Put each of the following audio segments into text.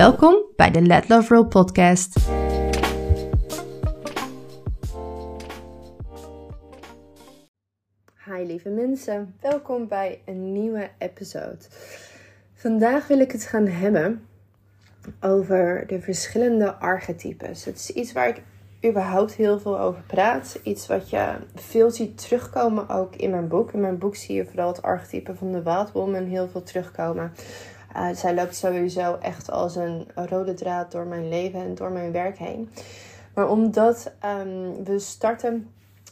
Welkom bij de Let Love Roll podcast. Hi lieve mensen, welkom bij een nieuwe episode. Vandaag wil ik het gaan hebben over de verschillende archetypes. Het is iets waar ik überhaupt heel veel over praat. Iets wat je veel ziet terugkomen ook in mijn boek. In mijn boek zie je vooral het archetype van de Wild Woman heel veel terugkomen. Uh, zij loopt sowieso echt als een rode draad door mijn leven en door mijn werk heen. Maar omdat um, we starten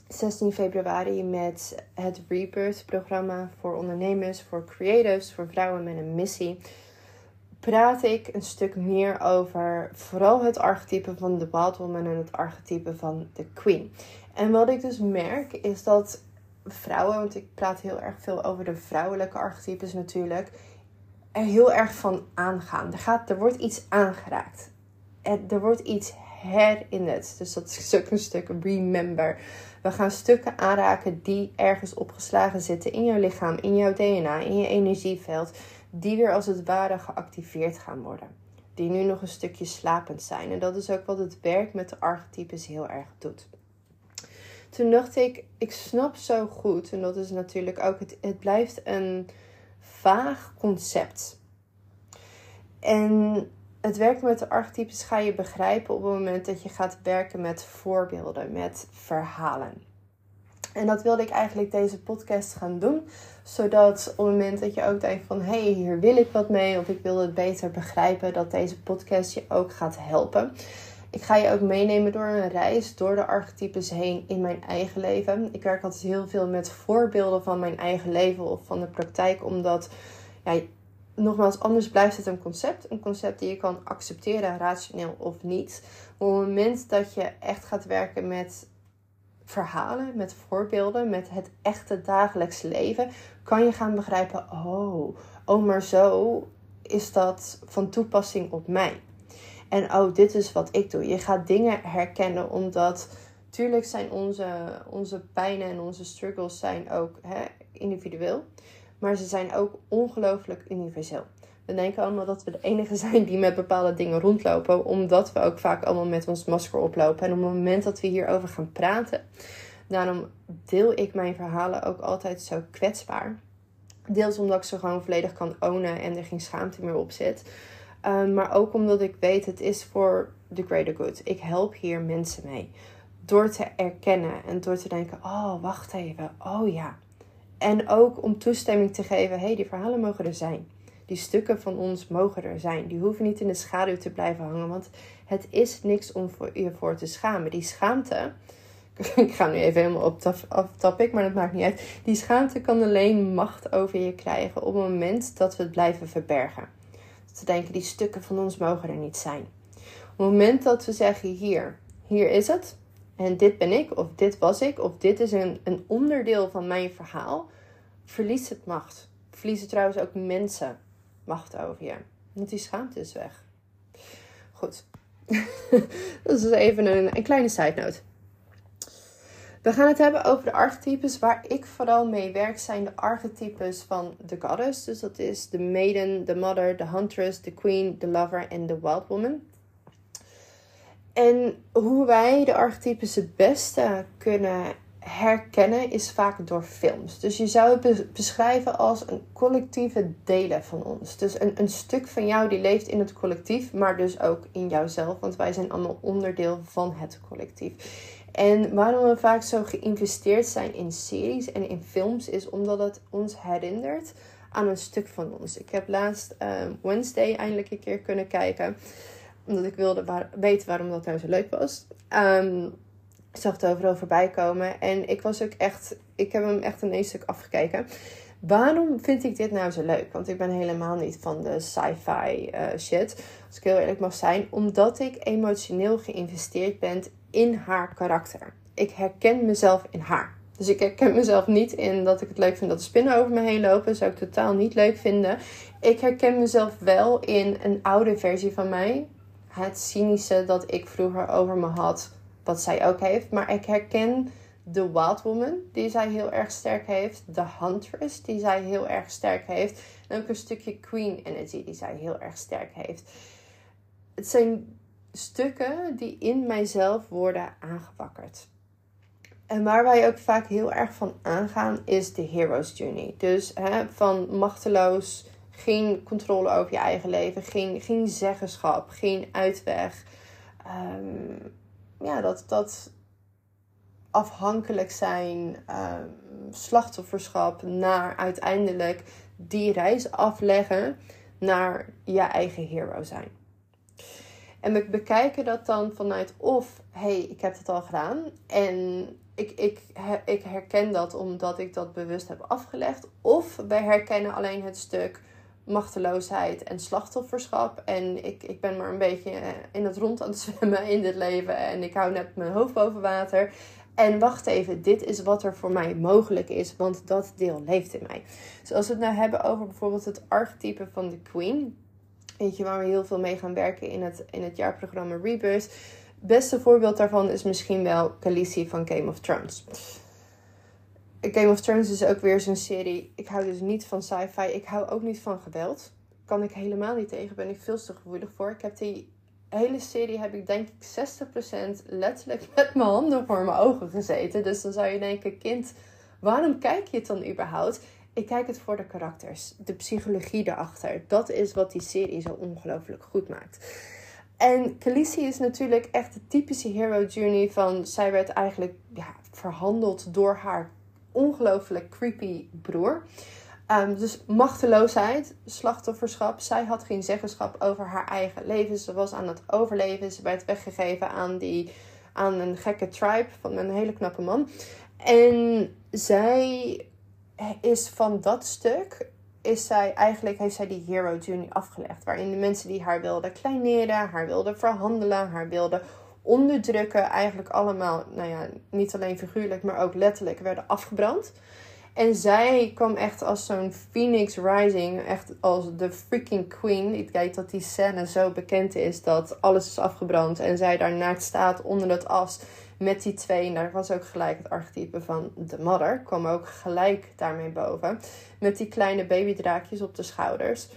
16 februari met het Rebirth programma voor ondernemers, voor creatives, voor vrouwen met een missie praat ik een stuk meer over vooral het archetype van de Wild en het archetype van de Queen. En wat ik dus merk is dat vrouwen, want ik praat heel erg veel over de vrouwelijke archetypes natuurlijk, heel erg van aangaan. Er, gaat, er wordt iets aangeraakt. Er, wordt iets herinnerd. Dus dat is ook een stuk remember. We gaan stukken aanraken die ergens opgeslagen zitten in jouw lichaam, in jouw DNA, in je energieveld die weer als het ware geactiveerd gaan worden. Die nu nog een stukje slapend zijn. En dat is ook wat het werk met de archetypes heel erg doet. Toen dacht ik, ik snap zo goed, en dat is natuurlijk ook, het, het blijft een vaag concept. En het werken met de archetypes ga je begrijpen op het moment dat je gaat werken met voorbeelden, met verhalen. En dat wilde ik eigenlijk deze podcast gaan doen. Zodat op het moment dat je ook denkt van hé, hey, hier wil ik wat mee of ik wil het beter begrijpen, dat deze podcast je ook gaat helpen. Ik ga je ook meenemen door een reis door de archetypes heen in mijn eigen leven. Ik werk altijd heel veel met voorbeelden van mijn eigen leven of van de praktijk, omdat ja, nogmaals, anders blijft het een concept. Een concept die je kan accepteren, rationeel of niet. op het moment dat je echt gaat werken met verhalen, met voorbeelden, met het echte dagelijks leven, kan je gaan begrijpen: oh, oh, maar zo is dat van toepassing op mij. En oh, dit is wat ik doe. Je gaat dingen herkennen omdat, tuurlijk zijn onze, onze pijnen en onze struggles zijn ook hè, individueel, maar ze zijn ook ongelooflijk universeel. We denken allemaal dat we de enige zijn die met bepaalde dingen rondlopen, omdat we ook vaak allemaal met ons masker oplopen. En op het moment dat we hierover gaan praten, daarom deel ik mijn verhalen ook altijd zo kwetsbaar. Deels omdat ik ze gewoon volledig kan ownen en er geen schaamte meer op zit. Um, maar ook omdat ik weet, het is voor the greater good. Ik help hier mensen mee. Door te erkennen en door te denken, oh, wacht even, oh ja. En ook om toestemming te geven, hé, hey, die verhalen mogen er zijn. Die stukken van ons mogen er zijn. Die hoeven niet in de schaduw te blijven hangen. Want het is niks om voor, je voor te schamen. Die schaamte. Ik ga nu even helemaal op topic, maar dat maakt niet uit. Die schaamte kan alleen macht over je krijgen op het moment dat we het blijven verbergen. Te denken, die stukken van ons mogen er niet zijn. Op het moment dat we zeggen, hier, hier is het. En dit ben ik, of dit was ik, of dit is een, een onderdeel van mijn verhaal. Verliest het macht. Verliezen trouwens ook mensen macht over je. Want die schaamte is weg. Goed. dat is even een, een kleine side note. We gaan het hebben over de archetypes. Waar ik vooral mee werk zijn de archetypes van de goddess. Dus dat is de maiden, de mother, de huntress, de queen, de lover en de wild woman. En hoe wij de archetypes het beste kunnen herkennen is vaak door films. Dus je zou het beschrijven als een collectieve delen van ons. Dus een, een stuk van jou die leeft in het collectief, maar dus ook in jouzelf. Want wij zijn allemaal onderdeel van het collectief. En waarom we vaak zo geïnvesteerd zijn in series en in films, is omdat het ons herinnert aan een stuk van ons. Ik heb laatst ehm, Wednesday eindelijk een keer kunnen kijken. Omdat ik wilde weten waarom dat nou zo leuk was. Um, ik zag het overal voorbij komen. En ik was ook echt, ik heb hem echt een stuk afgekeken. Waarom vind ik dit nou zo leuk? Want ik ben helemaal niet van de sci-fi uh, shit, als ik heel eerlijk mag zijn. Omdat ik emotioneel geïnvesteerd ben in haar karakter. Ik herken mezelf in haar. Dus ik herken mezelf niet in dat ik het leuk vind dat de spinnen over me heen lopen. Zou ik totaal niet leuk vinden. Ik herken mezelf wel in een oude versie van mij. Het cynische dat ik vroeger over me had, wat zij ook heeft. Maar ik herken de Wild Woman, die zij heel erg sterk heeft. De Huntress, die zij heel erg sterk heeft. En ook een stukje Queen Energy, die zij heel erg sterk heeft. Het zijn stukken die in mijzelf worden aangewakkerd. En waar wij ook vaak heel erg van aangaan is de hero's journey. Dus hè, van machteloos, geen controle over je eigen leven, geen, geen zeggenschap, geen uitweg. Ehm, ja, dat, dat afhankelijk zijn, um, slachtofferschap, naar uiteindelijk die reis afleggen naar je eigen hero zijn. En we bekijken dat dan vanuit of, hey, ik heb het al gedaan en ik, ik, ik herken dat omdat ik dat bewust heb afgelegd. Of wij herkennen alleen het stuk machteloosheid en slachtofferschap. En ik, ik ben maar een beetje eh, in het rond aan het zwemmen in dit leven. En ik hou net mijn hoofd boven water. En wacht even, dit is wat er voor mij mogelijk is, want dat deel leeft in mij. Dus als we het nou hebben over bijvoorbeeld het archetype van de Queen. Weet je, waar we heel veel mee gaan werken in het, in het jaarprogramma Rebirth beste voorbeeld daarvan is misschien wel Khaleesi van Game of Thrones. Game of Thrones is ook weer zo'n serie. Ik hou dus niet van sci-fi. Ik hou ook niet van geweld. Kan ik helemaal niet tegen. Ben ik veel te gevoelig voor. Ik heb die hele serie heb ik denk ik 60% letterlijk met mijn handen voor mijn ogen gezeten. Dus dan zou je denken, kind, waarom kijk je het dan überhaupt? Ik kijk het voor de karakters, de psychologie erachter. Dat is wat die serie zo ongelooflijk goed maakt. En Khaleesi is natuurlijk echt de typische hero journey van... Zij werd eigenlijk ja, verhandeld door haar ongelooflijk creepy broer. Um, dus machteloosheid, slachtofferschap. Zij had geen zeggenschap over haar eigen leven. Ze was aan het overleven. Ze werd weggegeven aan, die, aan een gekke tribe van een hele knappe man. En zij is van dat stuk is zij eigenlijk, heeft zij die hero journey afgelegd. Waarin de mensen die haar wilden kleineren, haar wilden verhandelen, haar wilden onderdrukken, eigenlijk allemaal, nou ja, niet alleen figuurlijk, maar ook letterlijk werden afgebrand. En zij kwam echt als zo'n Phoenix Rising, echt als de freaking queen. Ik weet dat die scène zo bekend is dat alles is afgebrand en zij daar naakt staat onder het as met die twee. En daar was ook gelijk het archetype van de mother. Kwam ook gelijk daarmee boven. Met die kleine babydraakjes op de schouders.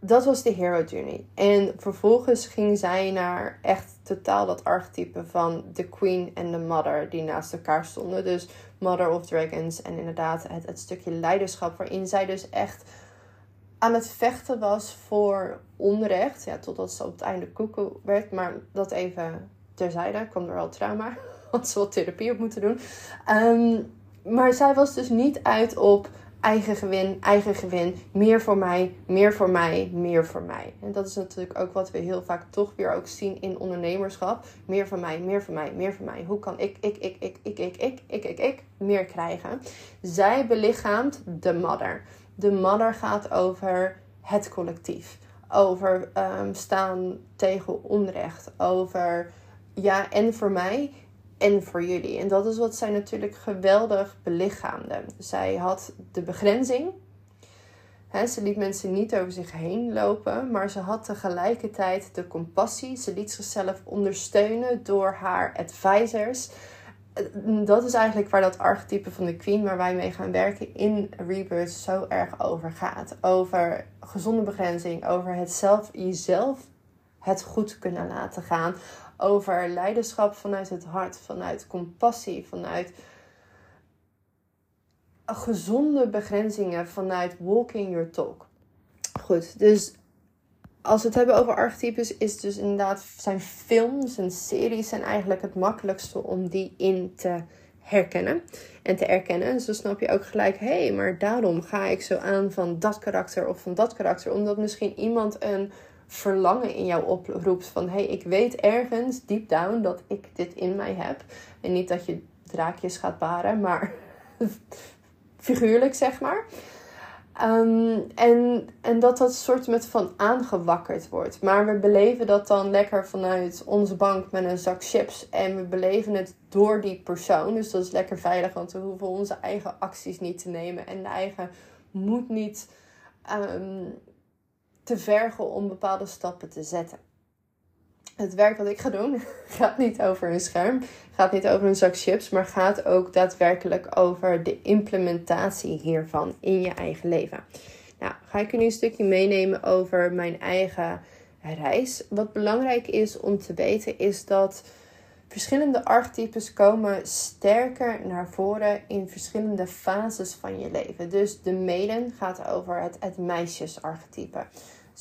Dat was de hero journey. En vervolgens ging zij naar echt totaal dat archetype van de queen en de mother die naast elkaar stonden. Dus mother of dragons en inderdaad het, het stukje leiderschap waarin zij dus echt aan het vechten was voor onrecht. Ja, totdat ze op het einde koekoe werd. Maar dat even terzijde. kwam er wel trauma. Had ze wat therapie op moeten doen. Ehm, maar zij was dus niet uit op eigen gewin, eigen gewin. Meer voor mij, meer voor mij, meer voor mij. En dat is natuurlijk ook wat we heel vaak toch weer ook zien in ondernemerschap. Meer van mij, meer van mij, meer van mij. Hoe kan ik, ik, ik, ik, ik, ik, ik, ik, ik, ik meer krijgen? Zij belichaamt de mother. De mother gaat over het collectief. Over um, staan tegen onrecht. Over ja, en voor mij en voor jullie. En dat is wat zij natuurlijk geweldig belichaamde. Zij had de begrenzing. ze liet mensen niet over zich heen lopen, maar ze had tegelijkertijd de compassie. Ze liet zichzelf ondersteunen door haar advisors. Dat is eigenlijk waar dat archetype van de queen, waar wij mee gaan werken in Rebirth, zo erg over gaat. Over gezonde begrenzing, over het zelf, jezelf het goed kunnen laten gaan over leiderschap vanuit het hart, vanuit compassie, vanuit gezonde begrenzingen, vanuit walking your talk. Goed, dus als we het hebben over archetypes, is dus inderdaad zijn films en series zijn eigenlijk het makkelijkste om die in te herkennen en te erkennen. Dus dan snap je ook gelijk, hé, hey, maar daarom ga ik zo aan van dat karakter of van dat karakter. Omdat misschien iemand een verlangen in jou oproept van hey, ik weet ergens deep down dat ik dit in mij heb. En niet dat je draakjes gaat baren, maar figuurlijk zeg maar. Ehm, en, en dat dat soort met van aangewakkerd wordt. Maar we beleven dat dan lekker vanuit onze bank met een zak chips. En we beleven het door die persoon. Dus dat is lekker veilig, want we hoeven onze eigen acties niet te nemen. En de eigen moed niet ehm, te vergen om bepaalde stappen te zetten het werk wat ik ga doen gaat niet over een scherm, gaat niet over een zak chips, maar gaat ook daadwerkelijk over de implementatie hiervan in je eigen leven. Nou, ga ik nu een stukje meenemen over mijn eigen reis. Wat belangrijk is om te weten is dat verschillende archetypes komen sterker naar voren in verschillende fases van je leven. Dus de maiden gaat over het, het meisjesarchetype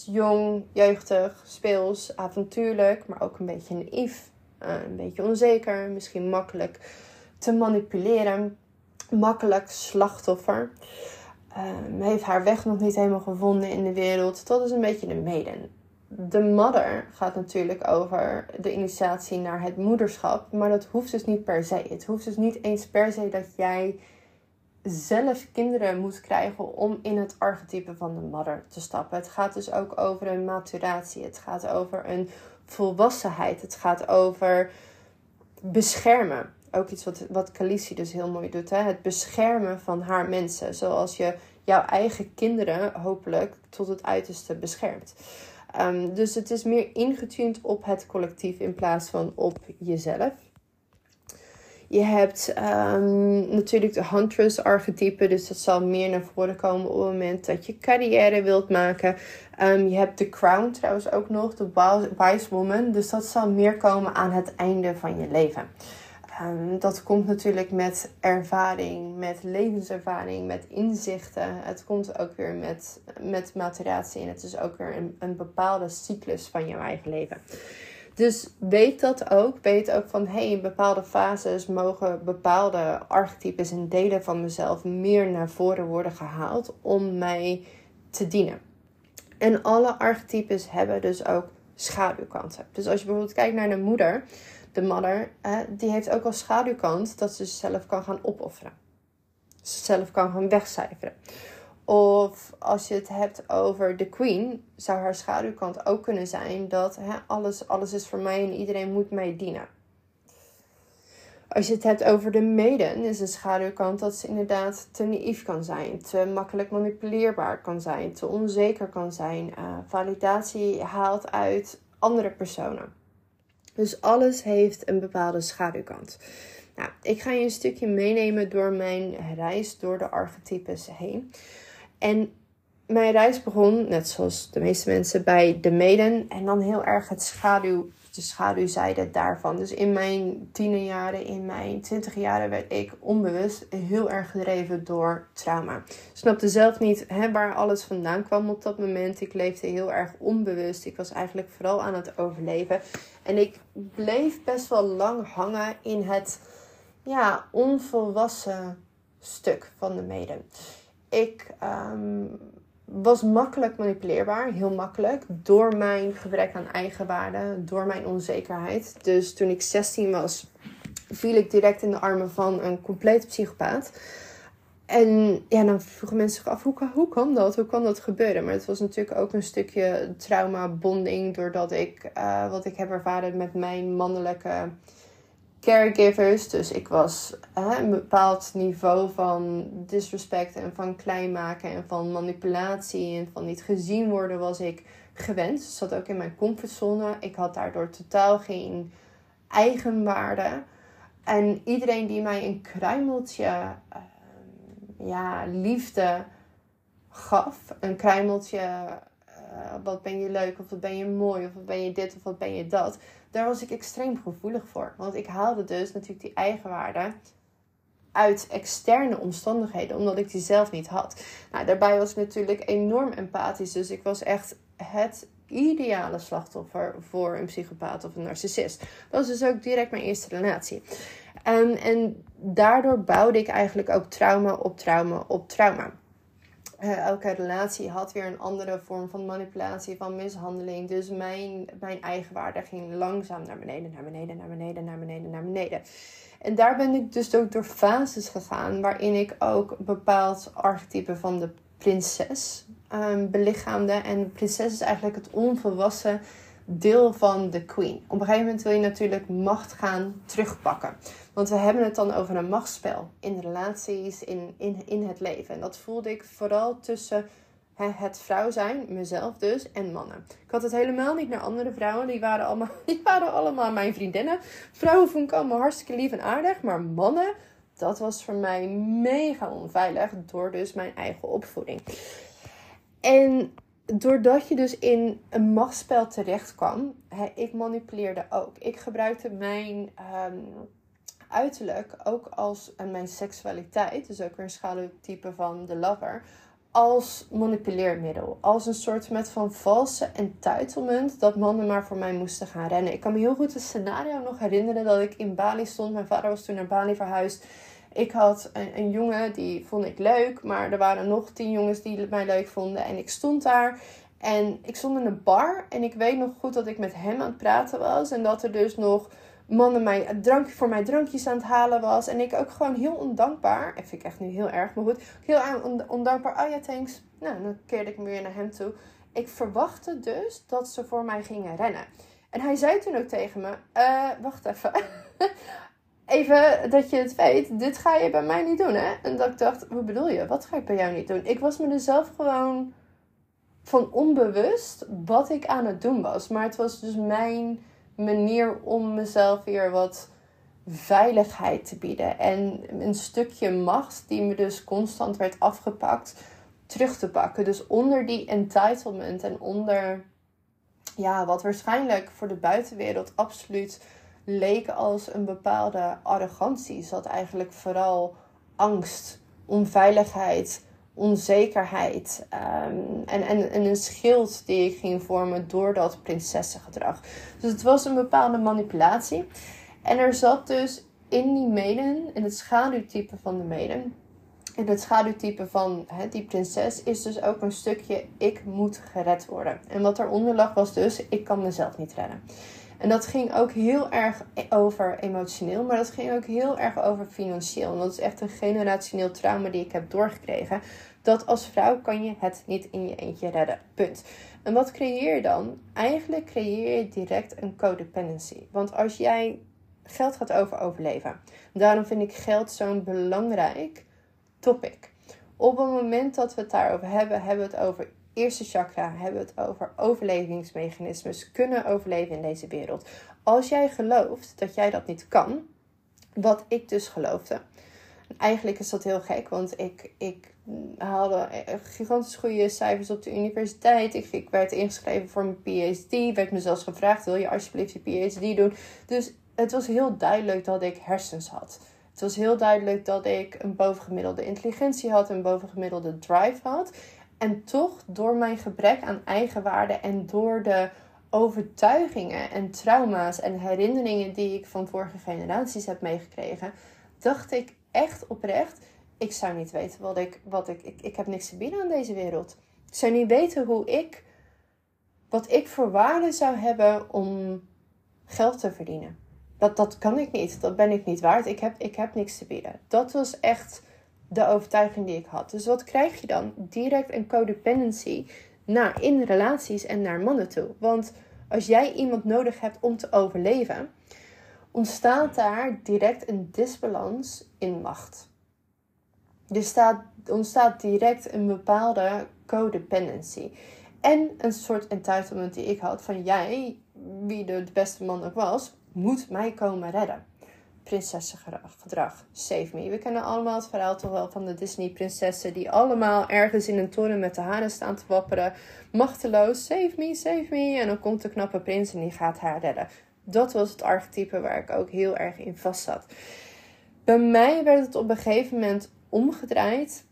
jong, jeugdig, speels, avontuurlijk, maar ook een beetje naïef, uh, een beetje onzeker, misschien makkelijk te manipuleren, makkelijk slachtoffer. Uh, heeft haar weg nog niet helemaal gevonden in de wereld. Dat is een beetje de maiden. De mother gaat natuurlijk over de initiatie naar het moederschap, maar dat hoeft dus niet per se. Het hoeft dus niet eens per se dat jij zelf kinderen moet krijgen om in het archetype van de mother te stappen. Het gaat dus ook over een maturatie. Het gaat over een volwassenheid. Het gaat over beschermen. Ook iets wat, wat dus heel mooi doet. Hè? Het beschermen van haar mensen. Zoals je jouw eigen kinderen hopelijk tot het uiterste beschermt. Um, dus het is meer ingetuned op het collectief in plaats van op jezelf. Je hebt um, natuurlijk de huntress archetype, dus dat zal meer naar voren komen op het moment dat je carrière wilt maken. Um, je hebt de crown trouwens ook nog, de wise woman, dus dat zal meer komen aan het einde van je leven. Um, dat komt natuurlijk met ervaring, met levenservaring, met inzichten. Het komt ook weer met, met maturatie en het is ook weer een, een bepaalde cyclus van je eigen leven. Dus weet dat ook. Weet ook van hey, in bepaalde fases mogen bepaalde archetypes en delen van mezelf meer naar voren worden gehaald om mij te dienen. En alle archetypes hebben dus ook schaduwkanten. Dus als je bijvoorbeeld kijkt naar de moeder, de mother, eh, die heeft ook als schaduwkant dat ze zichzelf kan gaan opofferen. Zichzelf kan gaan wegcijferen. Of als je het hebt over de queen, zou haar schaduwkant ook kunnen zijn dat hè, alles, alles is voor mij en iedereen moet mij dienen. Als je het hebt over de maiden, is een schaduwkant dat ze inderdaad te naïef kan zijn, te makkelijk manipuleerbaar kan zijn, te onzeker kan zijn, uh, validatie haalt uit andere personen. Dus alles heeft een bepaalde schaduwkant. Nou, ik ga je een stukje meenemen door mijn reis door de archetypes heen. En mijn reis begon, net zoals de meeste mensen, bij de maiden. En dan heel erg het schaduw, de schaduwzijde daarvan. Dus in mijn tienerjaren, in mijn twintig jaren werd ik onbewust heel erg gedreven door trauma. Ik snapte zelf niet hè, waar alles vandaan kwam op dat moment. Ik leefde heel erg onbewust. Ik was eigenlijk vooral aan het overleven. En ik bleef best wel lang hangen in het ja, onvolwassen stuk van de maiden ik um, was makkelijk manipuleerbaar, heel makkelijk, door mijn gebrek aan eigenwaarde, door mijn onzekerheid. Dus toen ik 16 was, viel ik direct in de armen van een complete psychopaat. En ja, dan vroegen mensen zich af, hoe kan, dat? Hoe kan dat gebeuren? Maar het was natuurlijk ook een stukje trauma-bonding, doordat ik, uh, wat ik heb ervaren met mijn mannelijke caregivers. Dus ik was een bepaald niveau van disrespect en van klein maken en van manipulatie en van niet gezien worden was ik gewend. Dus dat zat ook in mijn comfortzone. Ik had daardoor totaal geen eigenwaarde. En iedereen die mij een kruimeltje uh, ja, liefde gaf, een kruimeltje uh, wat ben je leuk of wat ben je mooi of wat ben je dit of wat ben je dat daar was ik extreem gevoelig voor. Want ik haalde dus natuurlijk die eigenwaarde uit externe omstandigheden, omdat ik die zelf niet had. Nou, daarbij was ik natuurlijk enorm empathisch, dus ik was echt het ideale slachtoffer voor een psychopaat of een narcissist. Dat was dus ook direct mijn eerste relatie. En, en daardoor bouwde ik eigenlijk ook trauma op trauma op trauma. Uh, elke relatie had weer een andere vorm van manipulatie, van mishandeling. Dus mijn, mijn eigenwaarde ging langzaam naar beneden, naar beneden, naar beneden, naar beneden, naar beneden. En daar ben ik dus ook door fases gegaan, waarin ik ook bepaald archetype van de prinses um, belichaamde. En prinses is eigenlijk het onvolwassen deel van de queen. Op een gegeven moment wil je natuurlijk macht gaan terugpakken. Want we hebben het dan over een machtsspel in relaties, in, in, in het leven. En dat voelde ik vooral tussen het vrouw zijn, mezelf dus, en mannen. Ik had het helemaal niet naar andere vrouwen. Die waren allemaal, die waren allemaal mijn vriendinnen. Vrouwen vond ik allemaal hartstikke lief en aardig. Maar mannen, dat was voor mij mega onveilig. Door dus mijn eigen opvoeding. En doordat je dus in een machtsspel terecht kwam, hè, ik manipuleerde ook. Ik gebruikte mijn ehm, uiterlijk ook als en mijn seksualiteit, dus ook weer een schaduwtype van de lover, als manipuleermiddel. Als een soort met van valse entitlement dat mannen maar voor mij moesten gaan rennen. Ik kan me heel goed het scenario nog herinneren dat ik in Bali stond. Mijn vader was toen naar Bali verhuisd. Ik had een, een, jongen die vond ik leuk, maar er waren nog tien jongens die mij leuk vonden. En ik stond daar en ik stond in een bar en ik weet nog goed dat ik met hem aan het praten was. En dat er dus nog mannen mij drankje voor mij drankjes aan het halen was. En ik ook gewoon heel ondankbaar. Dat vind ik echt nu heel erg, maar goed. Heel ondankbaar. Oh ja, thanks. Nou, dan keerde ik me weer naar hem toe. Ik verwachtte dus dat ze voor mij gingen rennen. En hij zei toen ook tegen me: uh, Wacht even. even dat je het weet, dit ga je bij mij niet doen, hè? En dat ik dacht, hoe bedoel je? Wat ga ik bij jou niet doen? Ik was me er zelf gewoon van onbewust wat ik aan het doen was. Maar het was dus mijn manier om mezelf weer wat veiligheid te bieden. En een stukje macht die me dus constant werd afgepakt, terug te pakken. Dus onder die entitlement en onder ja, wat waarschijnlijk voor de buitenwereld absoluut leek als een bepaalde arrogantie, zat eigenlijk vooral angst, onveiligheid, onzekerheid ehm, en, en, en een schild die ik ging vormen door dat prinsessengedrag. Dus het was een bepaalde manipulatie. En er zat dus in die maiden, in het schaduwtype van de maiden, in het schaduwtype van die prinses, is dus ook een stukje ik moet gered worden. En wat eronder lag was dus ik kan mezelf niet redden. En dat ging ook heel erg over emotioneel, maar dat ging ook heel erg over financieel. En dat is echt een generationeel trauma die ik heb doorgekregen. Dat als vrouw kan je het niet in je eentje redden. Punt. En wat creëer je dan? Eigenlijk creëer je direct een codependency. Want als jij geld gaat over overleven, daarom vind ik geld zo'n belangrijk topic. Op het moment dat we het daarover hebben, hebben we het over eerste chakra hebben we het over overlevingsmechanismes, kunnen overleven in deze wereld. Als jij gelooft dat jij dat niet kan, wat ik dus geloofde. eigenlijk is dat heel gek, want ik, ik haalde gigantisch goede cijfers op de universiteit. Ik, werd ingeschreven voor mijn PhD. Werd me zelfs gevraagd: wil je alsjeblieft je PhD doen? Dus het was heel duidelijk dat ik hersens had. Het was heel duidelijk dat ik een bovengemiddelde intelligentie had, een bovengemiddelde drive had. En toch, door mijn gebrek aan eigenwaarde en door de overtuigingen en trauma's en herinneringen die ik van vorige generaties heb meegekregen, dacht ik echt oprecht: ik zou niet weten wat ik, wat ik, ik, ik heb niks te bieden aan deze wereld. Ik zou niet weten hoe ik, wat ik voor waarde zou hebben om geld te verdienen. Dat, dat kan ik niet. Dat ben ik niet waard. Ik heb, ik heb niks te bieden. Dat was echt de overtuiging die ik had. Dus wat krijg je dan? Direct een codependency naar, in relaties en naar mannen toe. Want als jij iemand nodig hebt om te overleven, ontstaat daar direct een disbalans in macht. Er staat, ontstaat direct een bepaalde codependency. En een soort entitlement die ik had van jij, wie de beste man ook was, moet mij komen redden prinsessengedrag. Save me. We kennen allemaal het verhaal toch wel van de Disney-prinsessen die allemaal ergens in een toren met de haren staan te wapperen. Machteloos, save me, save me. En dan komt de knappe prins en die gaat haar redden. Dat was het archetype waar ik ook heel erg in vast zat. Bij mij werd het op een gegeven moment omgedraaid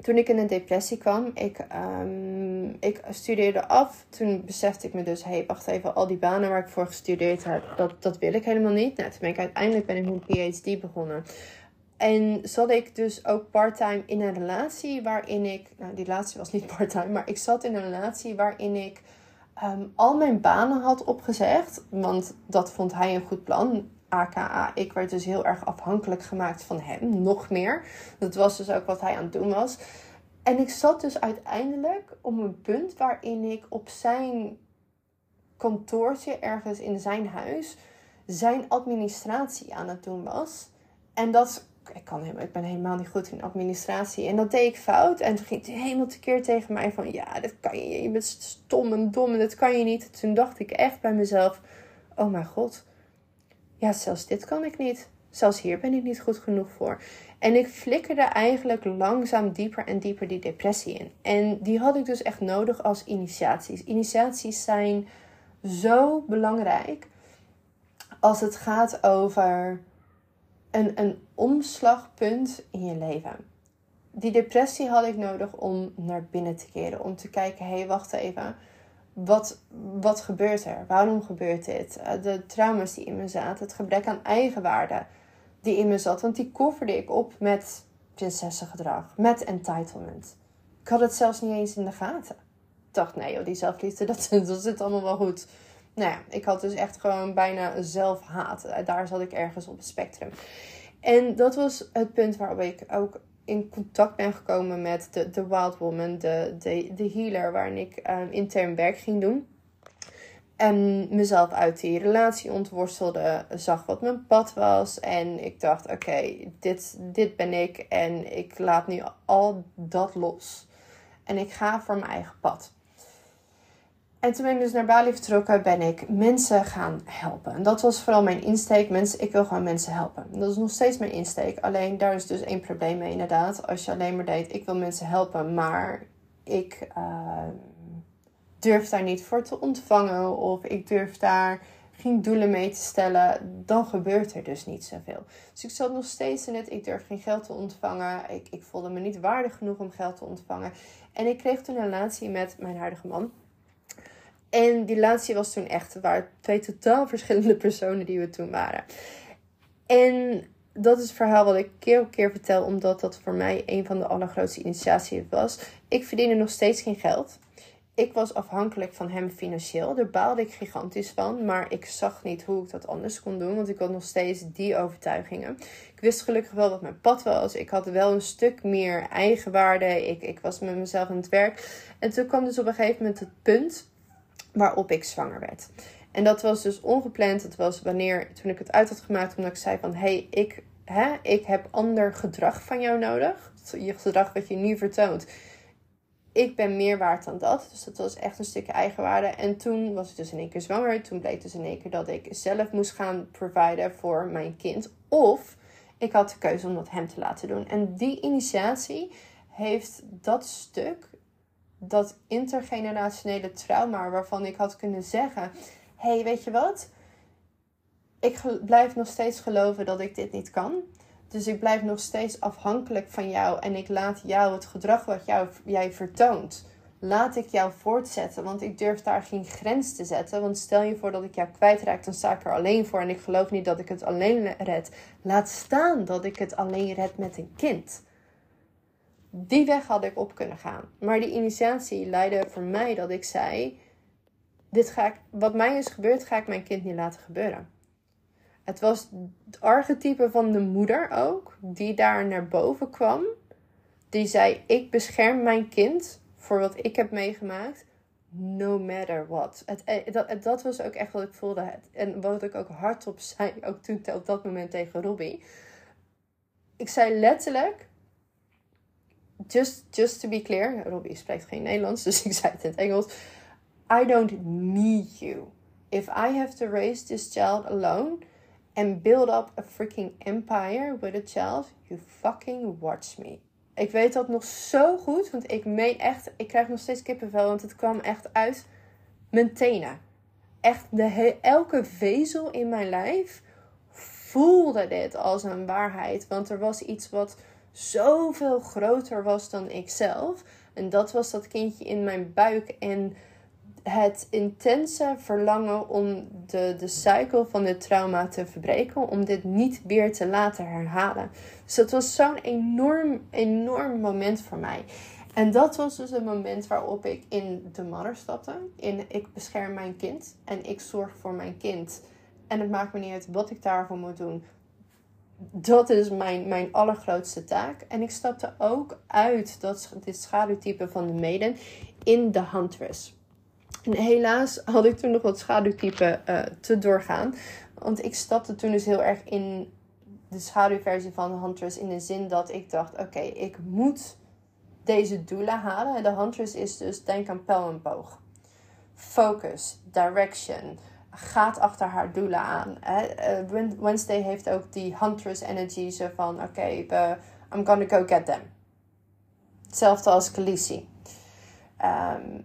toen ik in een depressie kwam, ik, um, ik studeerde af. Toen besefte ik me dus, hé, hey, wacht even, al die banen waar ik voor gestudeerd heb, dat, dat wil ik helemaal niet. Nou, toen ben ik uiteindelijk ben ik mijn PhD begonnen. En zat ik dus ook parttime in een relatie waarin ik, nou die relatie was niet parttime, maar ik zat in een relatie waarin ik um, al mijn banen had opgezegd. Want dat vond hij een goed plan. AKA, ik werd dus heel erg afhankelijk gemaakt van hem, nog meer. Dat was dus ook wat hij aan het doen was. En ik zat dus uiteindelijk op een punt waarin ik op zijn kantoortje ergens in zijn huis zijn administratie aan het doen was. En dat, ik, kan helemaal, ik ben helemaal niet goed in administratie. En dat deed ik fout. En toen ging hij helemaal tekeer tegen mij van, ja, dat kan je, je bent stom en dom en dat kan je niet. Toen dacht ik echt bij mezelf, oh mijn god, ja, zelfs dit kan ik niet. Zelfs hier ben ik niet goed genoeg voor. En ik flikkerde eigenlijk langzaam dieper en dieper die depressie in. En die had ik dus echt nodig als initiaties. Initiaties zijn zo belangrijk als het gaat over een, een omslagpunt in je leven. Die depressie had ik nodig om naar binnen te keren. Om te kijken, hé, hey, wacht even. Wat, wat gebeurt er? Waarom gebeurt dit? Eh, de trauma's die in me zaten. Het gebrek aan eigenwaarde die in me zat. Want die kofferde ik op met prinsessengedrag. Met entitlement. Ik had het zelfs niet eens in de gaten. Ik dacht, nee joh, die zelfliefde, dat, dat zit allemaal wel goed. Nou ja, ik had dus echt gewoon bijna zelfhaat. Eh, daar zat ik ergens op het spectrum. En dat was het punt waarop ik ook in contact ben gekomen met de, de Wild Woman, de, de, de healer, waarin ik um, intern werk ging doen. En mezelf uit die relatie ontworstelde, zag wat mijn pad was. En ik dacht: oké, dit, dit ben ik. En ik laat nu al dat los. En ik ga voor mijn eigen pad. En toen ben ik dus naar Bali vertrokken, ben ik mensen gaan helpen. En dat was vooral mijn insteek. Mensen, ik wil gewoon mensen helpen. Dat is nog steeds mijn insteek. Alleen daar is dus één probleem mee inderdaad. Als je alleen maar deed, ik wil mensen helpen, maar ik uh, durf daar niet voor te ontvangen. Of ik durf daar geen doelen mee te stellen. Dan gebeurt er dus niet zoveel. Dus ik zat nog steeds in het, ik durf geen geld te ontvangen. Ik, ik voelde me niet waardig genoeg om geld te ontvangen. En ik kreeg toen een relatie met mijn huidige man. En die relatie was toen echt, waar twee totaal verschillende personen die we toen waren. En dat is het verhaal wat ik keer op keer vertel, omdat dat voor mij een van de allergrootste initiaties was. Ik verdiende nog steeds geen geld. Ik was afhankelijk van hem financieel. Daar baalde ik gigantisch van. Maar ik zag niet hoe ik dat anders kon doen. Want ik had nog steeds die overtuigingen. Ik wist gelukkig wel wat mijn pad was. Ik had wel een stuk meer eigenwaarde. Ik, ik was met mezelf aan het werk. En toen kwam dus op een gegeven moment het punt waarop ik zwanger werd. En dat was dus ongepland. Het was wanneer, toen ik het uit had gemaakt, omdat ik zei van... hey, ik, hè, ik heb ander gedrag van jou nodig. Je gedrag wat je nu vertoont. Ik ben meer waard dan dat. Dus dat was echt een stukje eigenwaarde. En toen was ik dus in één keer zwanger. Toen bleek dus in één keer dat ik zelf moest gaan providen voor mijn kind. Of ik had de keuze om dat hem te laten doen. En die initiatie heeft dat stuk dat intergenerationele trauma waarvan ik had kunnen zeggen: hey, weet je wat? Ik blijf nog steeds geloven dat ik dit niet kan. Dus ik blijf nog steeds afhankelijk van jou en ik laat jou het gedrag wat jou, jij vertoont. Laat ik jou voortzetten, want ik durf daar geen grens te zetten. Want stel je voor dat ik jou kwijtraak, dan sta ik er alleen voor en ik geloof niet dat ik het alleen red. Laat staan dat ik het alleen red met een kind. Die weg had ik op kunnen gaan. Maar die initiatie leidde voor mij dat ik zei: dit ga ik, wat mij is gebeurd, ga ik mijn kind niet laten gebeuren. Het was het archetype van de moeder ook, die daar naar boven kwam. Die zei: Ik bescherm mijn kind voor wat ik heb meegemaakt, no matter what. Het, eh, dat, dat was ook echt wat ik voelde. En wat ik ook hardop zei, ook toen op dat moment tegen Robbie. Ik zei letterlijk: just, just to be clear, Robbie spreekt geen Nederlands, dus ik zei het in het Engels. I don't need you. If I have to raise this child alone and build up a freaking empire with a child, you fucking watch me. Ik weet dat nog zo goed, want ik meen echt, ik krijg nog steeds kippenvel, want het kwam echt uit mijn tenen. Echt, de, elke vezel in mijn lijf voelde dit als een waarheid, want er was iets wat zoveel groter was dan ikzelf. En dat was dat kindje in mijn buik. En het intense verlangen om de, de cycle van het trauma te verbreken, om dit niet weer te laten herhalen. Dus dat was zo'n enorm, enorm moment voor mij. En dat was dus het moment waarop ik in de mother stapte. In ik bescherm mijn kind en ik zorg voor mijn kind. En het maakt me niet uit wat ik daarvoor moet doen. Dat is mijn, mijn allergrootste taak. En ik stapte ook uit dat, dit schaduwtype van de maiden in de huntress. En helaas had ik toen nog wat schaduwtype uh, te doorgaan. Want ik stapte toen dus heel erg in de schaduwversie van de huntress. In de zin dat ik dacht, oké, ik moet deze doelen halen. De huntress is dus, denk aan pijl en boog. Focus, direction, gaat achter haar doelen aan. Eh, Wednesday heeft ook die huntress energy, zo van, oké, okay, I'm gonna go get them. Hetzelfde als Khaleesi. Um,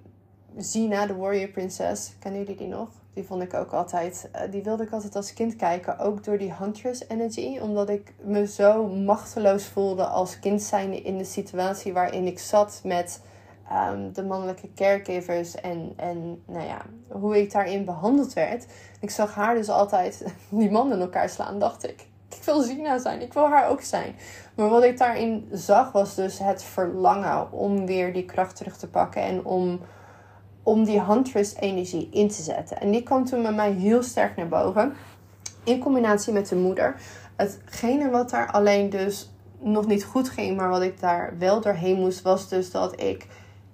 Zina, de Warrior Princess, kennen jullie die nog? Die vond ik ook altijd, uh, die wilde ik altijd als kind kijken. Ook door die Huntress Energy. Omdat ik me zo machteloos voelde als kind zijnde in de situatie waarin ik zat met um, de mannelijke caregivers. En, en nou ja, hoe ik daarin behandeld werd. Ik zag haar dus altijd die mannen in elkaar slaan, dacht ik. Ik wil Zina zijn, ik wil haar ook zijn. Maar wat ik daarin zag was dus het verlangen om weer die kracht terug te pakken. En om om die huntress energie in te zetten. En die kwam toen bij mij heel sterk naar boven. In combinatie met de moeder. Hetgene wat daar alleen dus nog niet goed ging, maar wat ik daar wel doorheen moest, was dus dat ik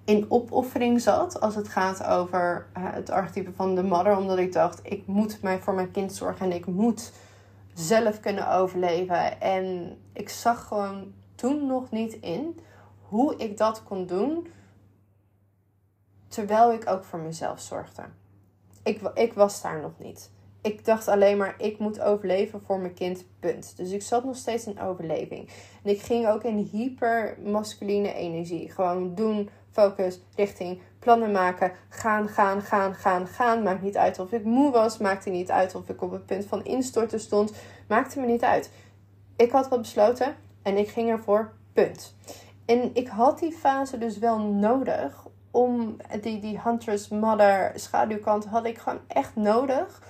in opoffering zat als het gaat over uh, het archetype van de mother. Omdat ik dacht, ik moet mij voor mijn kind zorgen en ik moet zelf kunnen overleven. En ik zag gewoon toen nog niet in hoe ik dat kon doen Terwijl ik ook voor mezelf zorgde. Ik, ik was daar nog niet. Ik dacht alleen maar, ik moet overleven voor mijn kind, punt. Dus ik zat nog steeds in overleving. En ik ging ook in hyper masculine energie. Gewoon doen, focus, richting, plannen maken. Gaan, gaan, gaan, gaan, gaan. Maakt niet uit of ik moe was. Maakte niet uit of ik op het punt van instorten stond. Maakte me niet uit. Ik had wat besloten en ik ging ervoor, punt. En ik had die fase dus wel nodig om die, die Huntress Mother schaduwkant had ik gewoon echt nodig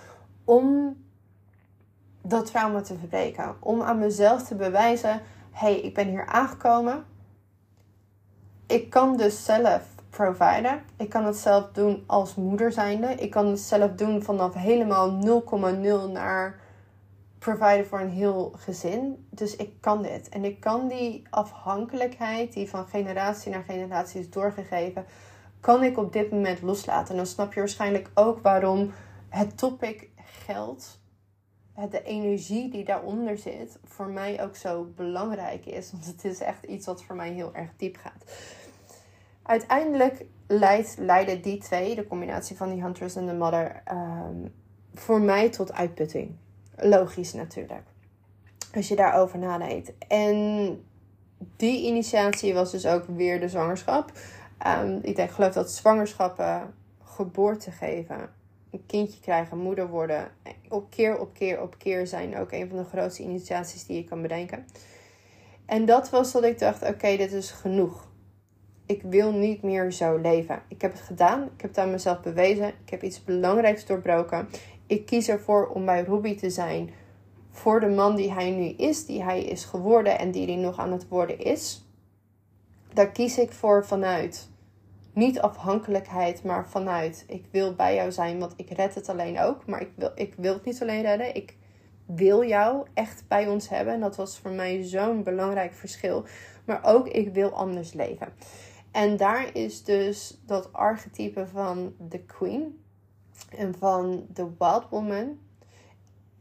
om dat trauma te verbreken. Om aan mezelf te bewijzen: hey, ik ben hier aangekomen. Ik kan dus zelf providen. Ik kan het zelf doen als moeder zijnde. Ik kan het zelf doen vanaf helemaal 0,0 naar providen voor een heel gezin. Dus ik kan dit. En ik kan die afhankelijkheid die van generatie naar generatie is doorgegeven, kan ik op dit moment loslaten? En dan snap je waarschijnlijk ook waarom het topic geld, de energie die daaronder zit, voor mij ook zo belangrijk is. Want het is echt iets wat voor mij heel erg diep gaat. Uiteindelijk leidt, leiden die twee, de combinatie van die Huntress en de Mother, um, voor mij tot uitputting. Logisch natuurlijk. Als je daarover nadenkt. En die initiatie was dus ook weer de zwangerschap. Um, ik denk, geloof dat zwangerschappen, geboorte geven, een kindje krijgen, moeder worden, op keer op keer op keer zijn ook een van de grootste initiaties die je kan bedenken. En dat was dat ik dacht, oké, dit is genoeg. Ik wil niet meer zo leven. Ik heb het gedaan. Ik heb het aan mezelf bewezen. Ik heb iets belangrijks doorbroken. Ik kies ervoor om bij Ruby te zijn voor de man die hij nu is, die hij is geworden en die hij nog aan het worden is daar kies ik voor vanuit niet afhankelijkheid, maar vanuit ik wil bij jou zijn, want ik red het alleen ook. Maar ik wil, ik wil het niet alleen redden. Ik wil jou echt bij ons hebben. En dat was voor mij zo'n belangrijk verschil. Maar ook ik wil anders leven. En daar is dus dat archetype van de queen en van de wild woman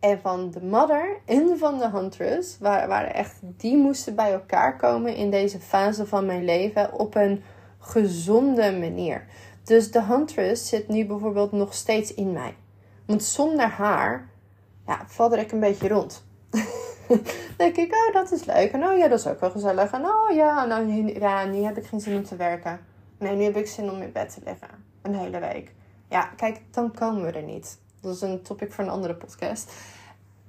en van de mother en van de huntress waren, echt, die moesten bij elkaar komen in deze fase van mijn leven op een gezonde manier. Dus de huntress zit nu bijvoorbeeld nog steeds in mij. Want zonder haar ja, valde ik een beetje rond. denk ik, oh, dat is leuk. En oh ja, dat is ook wel gezellig. En oh ja, nou, ja, nu heb ik geen zin om te werken. Nee, nu heb ik zin om in bed te liggen. Een hele week. Ja, kijk, dan komen we er niet. Dat is een topic voor een andere podcast.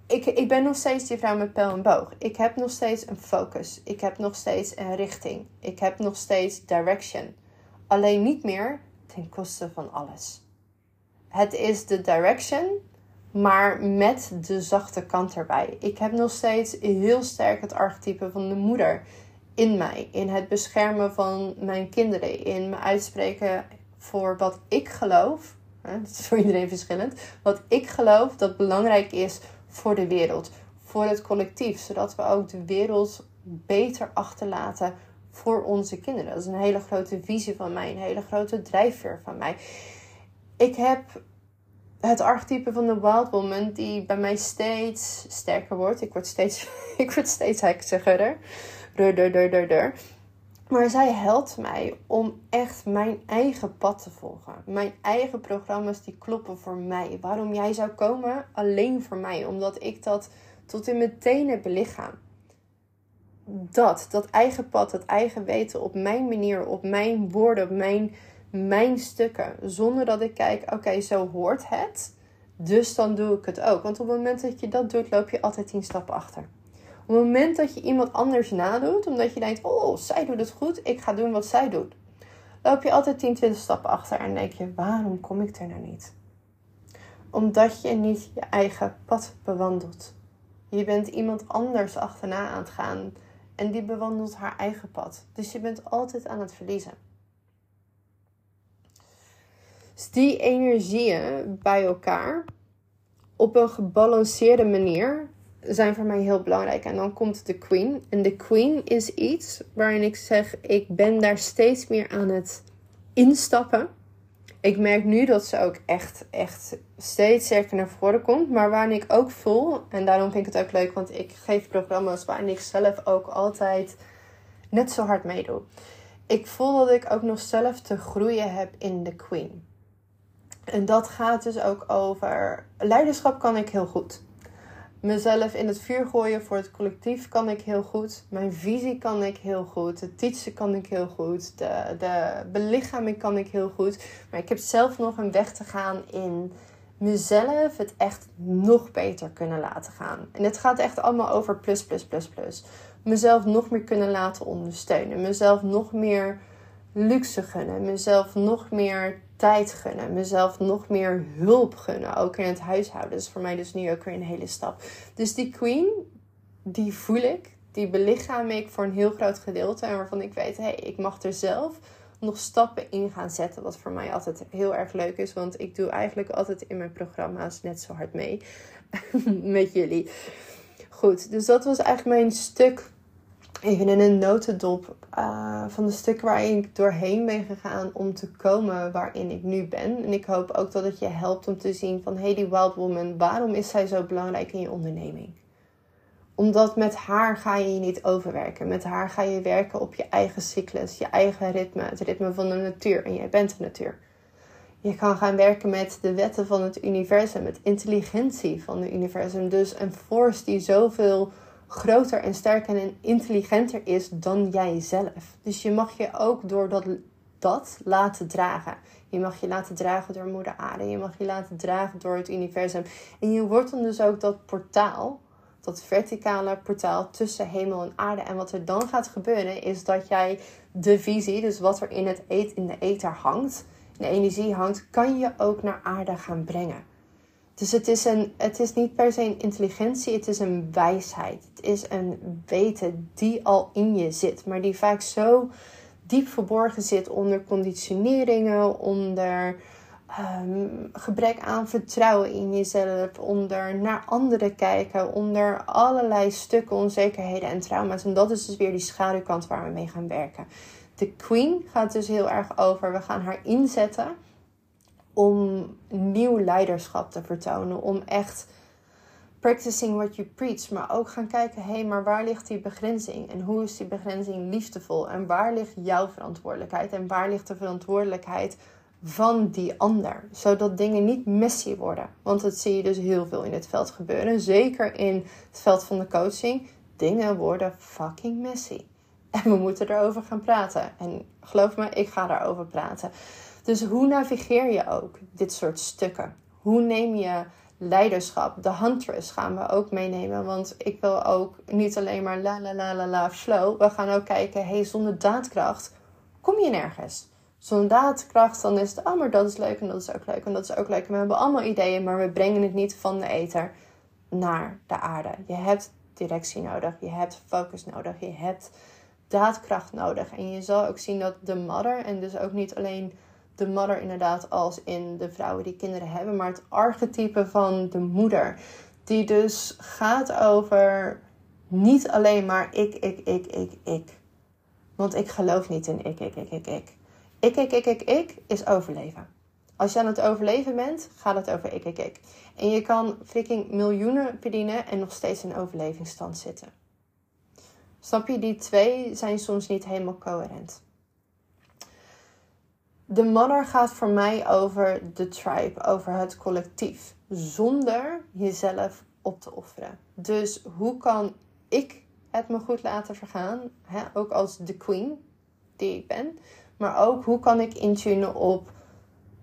Ik, ik ben nog steeds die vrouw met pijl en boog. Ik heb nog steeds een focus. Ik heb nog steeds een richting. Ik heb nog steeds direction. Alleen niet meer ten koste van alles. Het is de direction, maar met de zachte kant erbij. Ik heb nog steeds heel sterk het archetype van de moeder in mij. In het beschermen van mijn kinderen. In me uitspreken voor wat ik geloof. Dat is voor iedereen verschillend. Wat ik geloof dat belangrijk is voor de wereld. Voor het collectief. Zodat we ook de wereld beter achterlaten voor onze kinderen. Dat is een hele grote visie van mij. Een hele grote drijfveer van mij. Ik heb het archetype van de wild woman die bij mij steeds sterker wordt. Ik word steeds, ik word steeds heksiger. Maar zij helpt mij om echt mijn eigen pad te volgen. Mijn eigen programma's die kloppen voor mij. Waarom jij zou komen, alleen voor mij. Omdat ik dat tot in mijn tenen belichaam. Dat, dat eigen pad, dat eigen weten op mijn manier, op mijn woorden, op mijn, mijn stukken. Zonder dat ik kijk, oké, zo hoort het. Dus dan doe ik het ook. Want op het moment dat je dat doet, loop je altijd tien stappen achter. Op het moment dat je iemand anders nadoet, omdat je denkt, oh, zij doet het goed, ik ga doen wat zij doet, loop je altijd 10, 20 stappen achter en denk je, waarom kom ik er nou niet? Omdat je niet je eigen pad bewandelt. Je bent iemand anders achterna aan het gaan en die bewandelt haar eigen pad. Dus je bent altijd aan het verliezen. Dus die energieën bij elkaar op een gebalanceerde manier zijn voor mij heel belangrijk. En dan komt de Queen. En de Queen is iets waarin ik zeg: ik ben daar steeds meer aan het instappen. Ik merk nu dat ze ook echt, echt steeds sterker naar voren komt. Maar waarin ik ook voel, en daarom vind ik het ook leuk, want ik geef programma's waarin ik zelf ook altijd net zo hard meedoe. Ik voel dat ik ook nog zelf te groeien heb in de Queen. En dat gaat dus ook over leiderschap kan ik heel goed mezelf in het vuur gooien voor het collectief kan ik heel goed. Mijn visie kan ik heel goed. Het teachen kan ik heel goed. De, de belichaming kan ik heel goed. Maar ik heb zelf nog een weg te gaan in mezelf het echt nog beter kunnen laten gaan. En het gaat echt allemaal over plus, plus, plus, plus. Mezelf nog meer kunnen laten ondersteunen. Mezelf nog meer luxe gunnen. Mezelf nog meer tijd gunnen. Mezelf nog meer hulp gunnen. Ook in het huishouden. Dat is voor mij dus nu ook weer een hele stap. Dus die queen, die voel ik. Die belichaam ik voor een heel groot gedeelte. En waarvan ik weet, hé, hey, ik mag er zelf nog stappen in gaan zetten. Wat voor mij altijd heel erg leuk is. Want ik doe eigenlijk altijd in mijn programma's net zo hard mee. met jullie. Goed, dus dat was eigenlijk mijn stuk even in een notendop uh, van de stukken waarin ik doorheen ben gegaan om te komen waarin ik nu ben. En ik hoop ook dat het je helpt om te zien van hey die wild woman, waarom is zij zo belangrijk in je onderneming? Omdat met haar ga je je niet overwerken. Met haar ga je werken op je eigen cyclus, je eigen ritme, het ritme van de natuur. En jij bent de natuur. Je kan gaan werken met de wetten van het universum, met intelligentie van het universum. Dus een force die zoveel groter en sterker en intelligenter is dan jijzelf. Dus je mag je ook door dat, dat laten dragen. Je mag je laten dragen door moeder aarde. Je mag je laten dragen door het universum. En je wordt dan dus ook dat portaal, dat verticale portaal tussen hemel en aarde. En wat er dan gaat gebeuren is dat jij de visie, dus wat er in, het eet, in de ether hangt, de energie hangt, kan je ook naar aarde gaan brengen. Dus het is, een, het is niet per se intelligentie, het is een wijsheid. Het is een weten die al in je zit, maar die vaak zo diep verborgen zit onder conditioneringen, onder ehm, gebrek aan vertrouwen in jezelf, onder naar anderen kijken, onder allerlei stukken onzekerheden en trauma's. En dat is dus weer die schaduwkant waar we mee gaan werken. De Queen gaat dus heel erg over, we gaan haar inzetten om nieuw leiderschap te vertonen. Om echt practicing what you preach. Maar ook gaan kijken, hé, hey, maar waar ligt die begrenzing? En hoe is die begrenzing liefdevol? En waar ligt jouw verantwoordelijkheid? En waar ligt de verantwoordelijkheid van die ander? Zodat dingen niet messy worden. Want dat zie je dus heel veel in het veld gebeuren. Zeker in het veld van de coaching. Dingen worden fucking messy. En we moeten erover gaan praten. En geloof me, ik ga daarover praten. Dus hoe navigeer je ook dit soort stukken? Hoe neem je leiderschap? De huntress gaan we ook meenemen. Want ik wil ook niet alleen maar la la la la la flow. We gaan ook kijken, hey, zonder daadkracht kom je nergens. zo'n daadkracht, dan is het, oh, maar dat is leuk en dat is ook leuk en dat is ook leuk. En we hebben allemaal ideeën, maar we brengen het niet van de ether naar de aarde. Je hebt directie nodig, je hebt focus nodig, je hebt daadkracht nodig. En je zal ook zien dat de mother, en dus ook niet alleen de mother inderdaad als in de vrouwen die kinderen hebben, maar het archetype van de moeder. Die dus gaat over niet alleen maar ik, ik, ik, ik, ik. Want ik geloof niet in ik, ik, ik, ik, ik. Ik, ik, ik, ik, ik is overleven. Als je aan het overleven bent, gaat het over ik, ik, ik. En je kan freaking miljoenen verdienen en nog steeds in overlevingsstand zitten. Snap je? Die twee zijn soms niet helemaal coherent. De mother gaat voor mij over de tribe, over het collectief, zonder jezelf op te offeren. Dus hoe kan ik het me goed laten vergaan, hè? ook als de queen die ik ben, maar ook hoe kan ik intunen op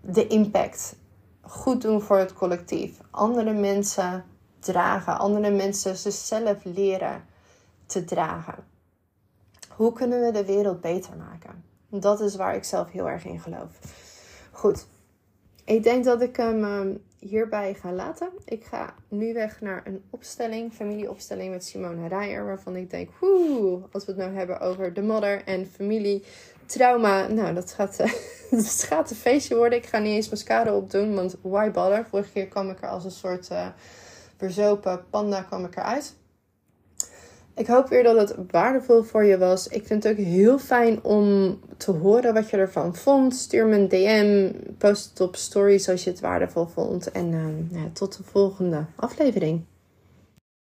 de impact, goed doen voor het collectief, andere mensen dragen, andere mensen zichzelf leren te dragen. Hoe kunnen we de wereld beter maken? Dat is waar ik zelf heel erg in geloof. Goed, ik denk dat ik hem ehm, hierbij ga laten. Ik ga nu weg naar een opstelling, familieopstelling met Simone Rijer. Waarvan ik denk, woe, als we het nou hebben over de mother en familie, trauma. Nou, dat gaat, dat gaat een feestje worden. Ik ga niet eens mascara opdoen, want why bother? Vorige keer kwam ik er als een soort uh, verzopen panda kwam ik eruit. Ik hoop weer dat het waardevol voor je was. Ik vind het ook heel fijn om te horen wat je ervan vond. Stuur me een DM, post het op stories als je het waardevol vond. En uh, tot de volgende aflevering.